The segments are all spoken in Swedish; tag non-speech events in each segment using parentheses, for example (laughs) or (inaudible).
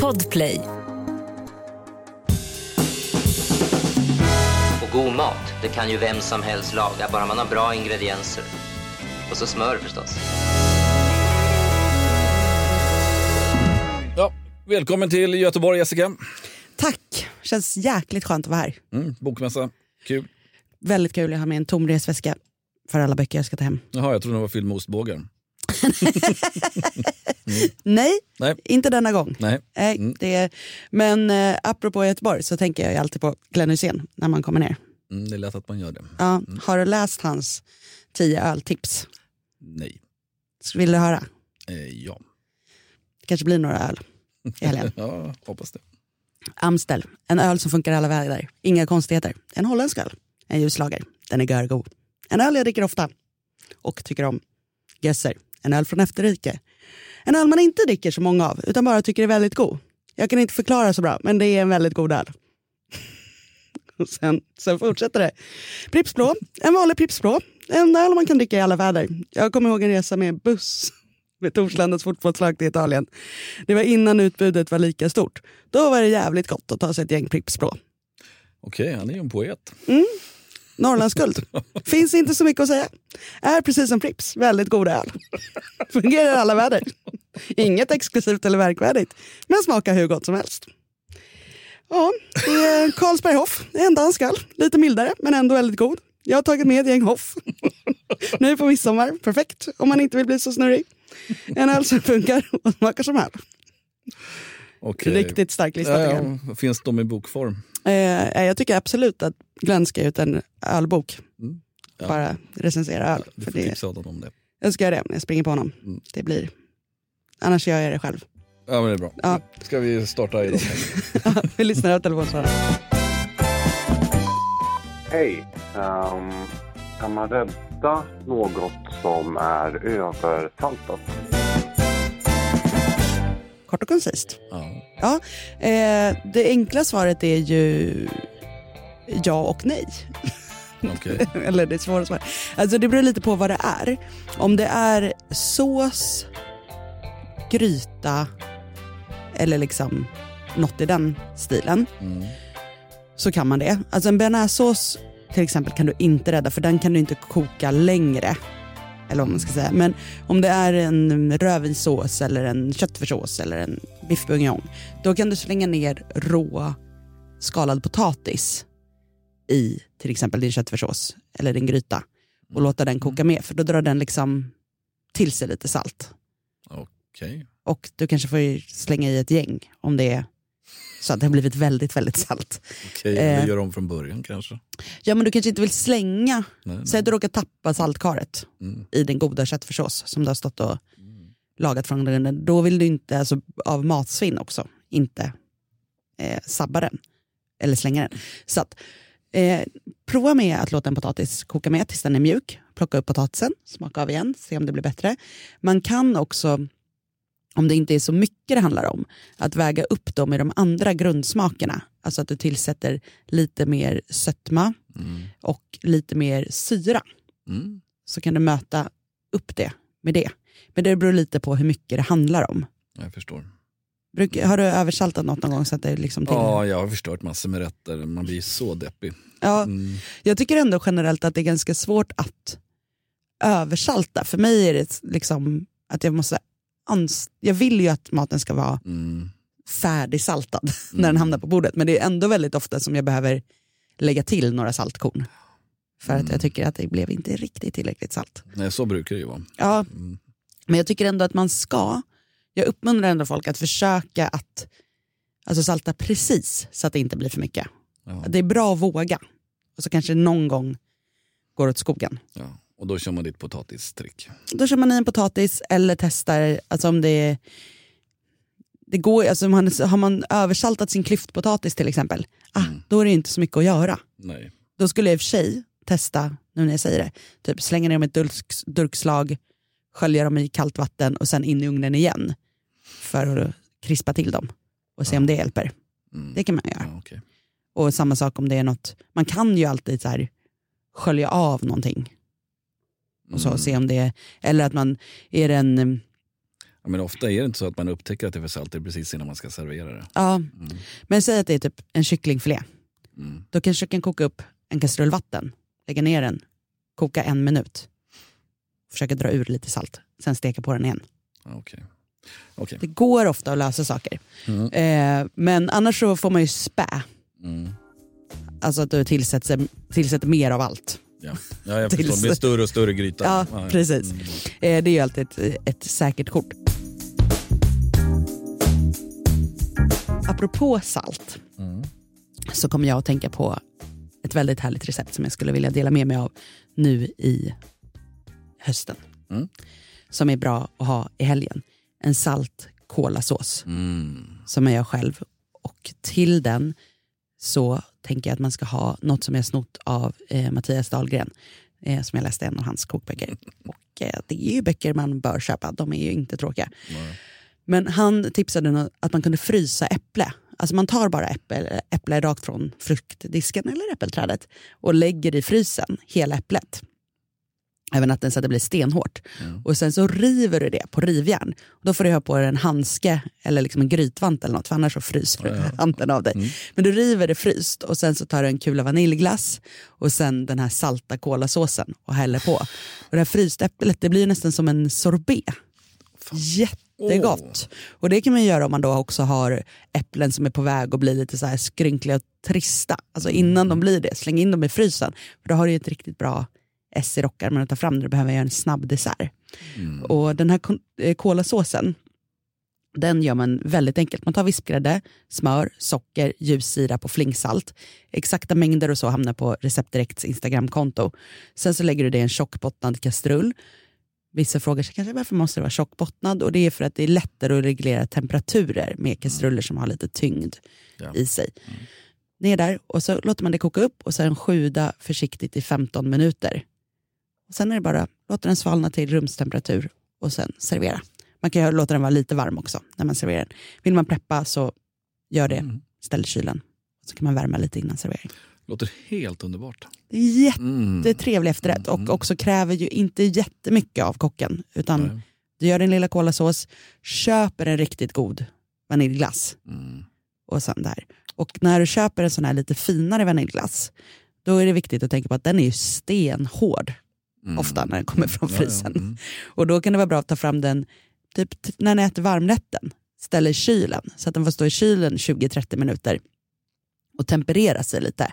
Podplay. Och god mat, det kan ju vem som helst laga, bara man har bra ingredienser. Och så smör förstås. Ja, välkommen till Göteborg Jessica. Tack! Känns jäkligt skönt att vara här. Mm, bokmässa, kul. Väldigt kul. Jag har med en tom resväska för alla böcker jag ska ta hem. Jaha, jag trodde den var fylld med ostbågar. (laughs) Nej, Nej. inte denna gång. Nej. Mm. det är, men eh, apropå Göteborg så tänker jag alltid på Glenn Hysén när man kommer ner. Mm, det är lätt att man gör det. Ja, Har du läst hans tio öltips? Nej. Vill du höra? Eh, ja. Det kanske blir några öl i helgen. (laughs) ja, hoppas det. Amstel, en öl som funkar alla väder. Inga konstigheter. En holländsk öl. En ljuslager. Den är görgod. En öl jag dricker ofta. Och tycker om. Gösser, en öl från Efterrike. En öl man inte dricker så många av, utan bara tycker är väldigt god. Jag kan inte förklara så bra, men det är en väldigt god öl. (laughs) Och sen, sen fortsätter det. Pripps Blå, en vanlig Pripps Blå. En öl man kan dricka i alla väder. Jag kommer ihåg en resa med buss (laughs) med Torslandas fotbollslag till Italien. Det var innan utbudet var lika stort. Då var det jävligt gott att ta sig ett gäng Pripps Blå. Okej, han är ju en poet. Norrlandsguld. (laughs) Finns inte så mycket att säga. Är precis som Pripps, väldigt god öl. Fungerar i alla väder. Inget exklusivt eller verkvärdigt, men smakar hur gott som helst. Ja, är Carlsberg Hoff, en dansk öl. Lite mildare, men ändå väldigt god. Jag har tagit med ett gäng Hoff. Nu på midsommar, perfekt om man inte vill bli så snurrig. En öl som funkar och smakar som öl. Okej. Riktigt stark lista. Ja, ja. Finns de i bokform? Eh, jag tycker absolut att Glenn ska ut en ölbok. Mm. Ja. Bara recensera öl. Du för får det, tipsa Adam om det. jag ska göra det, jag springer på honom. Mm. Det blir... Annars gör jag det själv. Ja, men det är bra. Ja. Ska vi starta idag? (laughs) Vi lyssnar av telefonsvararen. Hej. Um, kan man rädda något som är översaltat? Och koncist. ja. Ja, eh, det enkla svaret är ju ja och nej. Okej. (laughs) Eller det svåra svaret. Alltså det beror lite på vad det är. Om det är sås, gryta eller liksom något i den stilen Mm. så kan man det. Alltså en bearnaisesås till exempel kan du inte rädda för den kan du inte koka längre. Eller vad man ska säga. Men om det är en rödvinssås eller en köttfärssås eller en biff bourguignon då kan du slänga ner rå skalad potatis i till exempel din köttfärssås eller din gryta och låta den koka med för då drar den liksom till sig lite salt. Okej. Och du kanske får slänga i ett gäng om det är så att det har blivit väldigt, väldigt salt. Okej, Eh. vi gör om från början kanske. Ja men du kanske inte vill slänga, Nej, nej. säg att du råkar tappa saltkaret Mm. i din goda köttfärssås som du har stått och lagat från grunden. Då vill du inte, alltså, av matsvinn också, inte eh, sabba den. Eller slänga den. Så att, eh, prova med att låta en potatis koka med tills den är mjuk. Plocka upp potatisen, smaka av igen, se om det blir bättre. Man kan också, om det inte är så mycket det handlar om, att väga upp dem i de andra grundsmakerna. Alltså att du tillsätter lite mer sötma Mm. och lite mer syra Mm. så kan du möta upp det med det. Men det beror lite på hur mycket det handlar om. Jag förstår. Bruk, har du översaltat något någon gång? Så att det liksom till? Ja, jag har förstört massor med rätter. Man blir så deppig. Ja, Mm. Jag tycker ändå generellt att det är ganska svårt att översalta. För mig är det liksom att jag måste... Jag vill ju att maten ska vara Mm. färdigsaltad (laughs) när den hamnar på bordet. Men det är ändå väldigt ofta som jag behöver lägga till några saltkorn. För att Mm. jag tycker att det blev inte riktigt tillräckligt salt. Nej, så brukar det ju vara. Ja, Mm. Men jag tycker ändå att man ska, jag uppmuntrar ändå folk att försöka att alltså salta precis så att det inte blir för mycket. Ja. Det är bra att våga. Och så kanske någon gång går åt skogen. Ja. Och då kör man ditt potatistrick. Då kör man i en potatis eller testar, alltså om det är det går, alltså man, har man översaltat sin klyftpotatis till exempel, ah, då är det inte så mycket att göra. Nej. Då skulle jag i och för sig testa, nu när jag säger det, typ slänga ner dem i ett durks, durkslag, skölja dem i kallt vatten och sen in i ugnen igen. För att krispa till dem och se om det hjälper. Mm. Det kan man göra. Ja, okej. Och samma sak om det är något, man kan ju alltid så här skölja av någonting. Och så Mm. se om det är, eller att man, är en, Ja, men ofta är det inte så att man upptäcker att det är för är precis innan man ska servera det. Ja. Men säg att det är typ en kycklingfilé. Mm. Då kan köken koka upp en kastrull vatten, lägga ner den, koka en minut. Försöka dra ur lite salt, sen steka på den igen. Okej. Okej. Det går ofta att lösa saker. Mm. Eh, men annars så får man ju spä. Mm. Alltså att du tillsätter, tillsätter mer av allt. Ja. ja, jag förstår. Det blir större och större gryta. Ja, ja. precis. Mm. Eh, det är ju alltid ett, ett säkert kort. Apropå salt Mm. så kommer jag att tänka på ett väldigt härligt recept som jag skulle vilja dela med mig av nu i hösten. Mm. Som är bra att ha i helgen. En salt kolasås Mm. som jag gör själv. Och till den så tänker jag att man ska ha något som jag snott av eh, Mattias Dahlgren. Eh, som jag läste en av hans kokböcker. Och eh, det är ju böcker man bör köpa, de är ju inte tråkiga. Nej. Men han tipsade att man kunde frysa äpple. Alltså man tar bara äpple, äpple rakt från fruktdisken eller äppelträdet och lägger i frysen hela äpplet. Över natten så att det blir stenhårt. Mm. Och sen så river du det på rivjärn. Då får du ha på dig en handske eller liksom en grytvant eller något för annars så fryser ja. handen av dig. Mm. Men du river det fryst och sen så tar du en kula vaniljglass och sen den här salta kolasåsen och häller på. Och det här frysta äpplet det blir nästan som en sorbet. Jättegott. Och det kan man göra om man då också har äpplen som är på väg att bli lite så här skrynkliga och trista. Alltså innan de blir det, släng in dem i frysen. För då har du ju ett riktigt bra ess i rockärmen att ta fram när du behöver göra en snabb dessert. Mm. Och den här eh, kolasåsen, den gör man väldigt enkelt. Man tar vispgrädde, smör, socker, ljus sirap och flingsalt. Exakta mängder och så hamnar på Recept Direkts Instagramkonto. Sen så lägger du det i en tjockbottnad kastrull. Vissa frågar sig kanske varför måste det vara tjockbottnad och det är för att det är lättare att reglera temperaturer med kastruller som har lite tyngd Ja. i sig. Ner där och så låter man det koka upp och sen sjuda försiktigt i 15 minuter. Och sen är det bara låta den svalna till rumstemperatur och sen servera. Man kan ju låta den vara lite varm också när man serverar den. Vill man preppa så gör det, Mm. ställ i kylen. Så kan man värma lite innan servering. Låter helt underbart. Det är Mm. jättetrevlig efterrätt och Mm. också kräver ju inte jättemycket av kocken. Utan Nej. du gör din lilla kolasås, köper en riktigt god vaniljglass Mm. och sen där. Och när du köper en sån här lite finare vaniljglass, då är det viktigt att tänka på att den är ju stenhård Mm. ofta när den kommer från Ja, ja. frysen. Mm. (laughs) Och då kan det vara bra att ta fram den typ när ni äter varmrätten. Ställ i kylen så att den får stå i kylen 20-30 minuter och temperera sig lite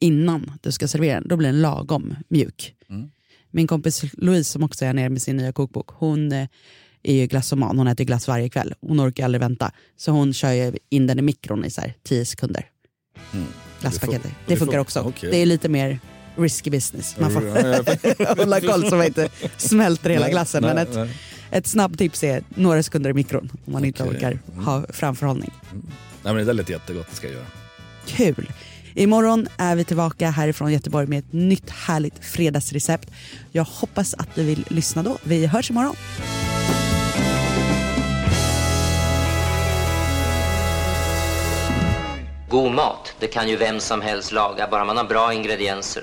innan du ska servera den. Då blir den lagom mjuk. Mm. Min kompis Louise som också är nere med sin nya kokbok, hon eh, är ju glassoman, hon äter glass varje kväll. Hon orkar aldrig vänta. Så hon kör ju in den i mikron i så här 10 sekunder. Mm. Glasspaketet. Det Det, fun- funkar också. okej. Det är lite mer risky business. Man får (laughs) hålla koll så man inte smälter hela glassen. nej, men ett, nej. ett snabbtips är några sekunder i mikron om man inte Okej. orkar Mm. ha framförhållning. Nej, men det där lät jättegott, det ska jag göra. Kul! Imorgon är vi tillbaka härifrån Göteborg med ett nytt härligt fredagsrecept. Jag hoppas att du vill lyssna då. Vi hörs imorgon. God mat, det kan ju vem som helst laga, bara man har bra ingredienser.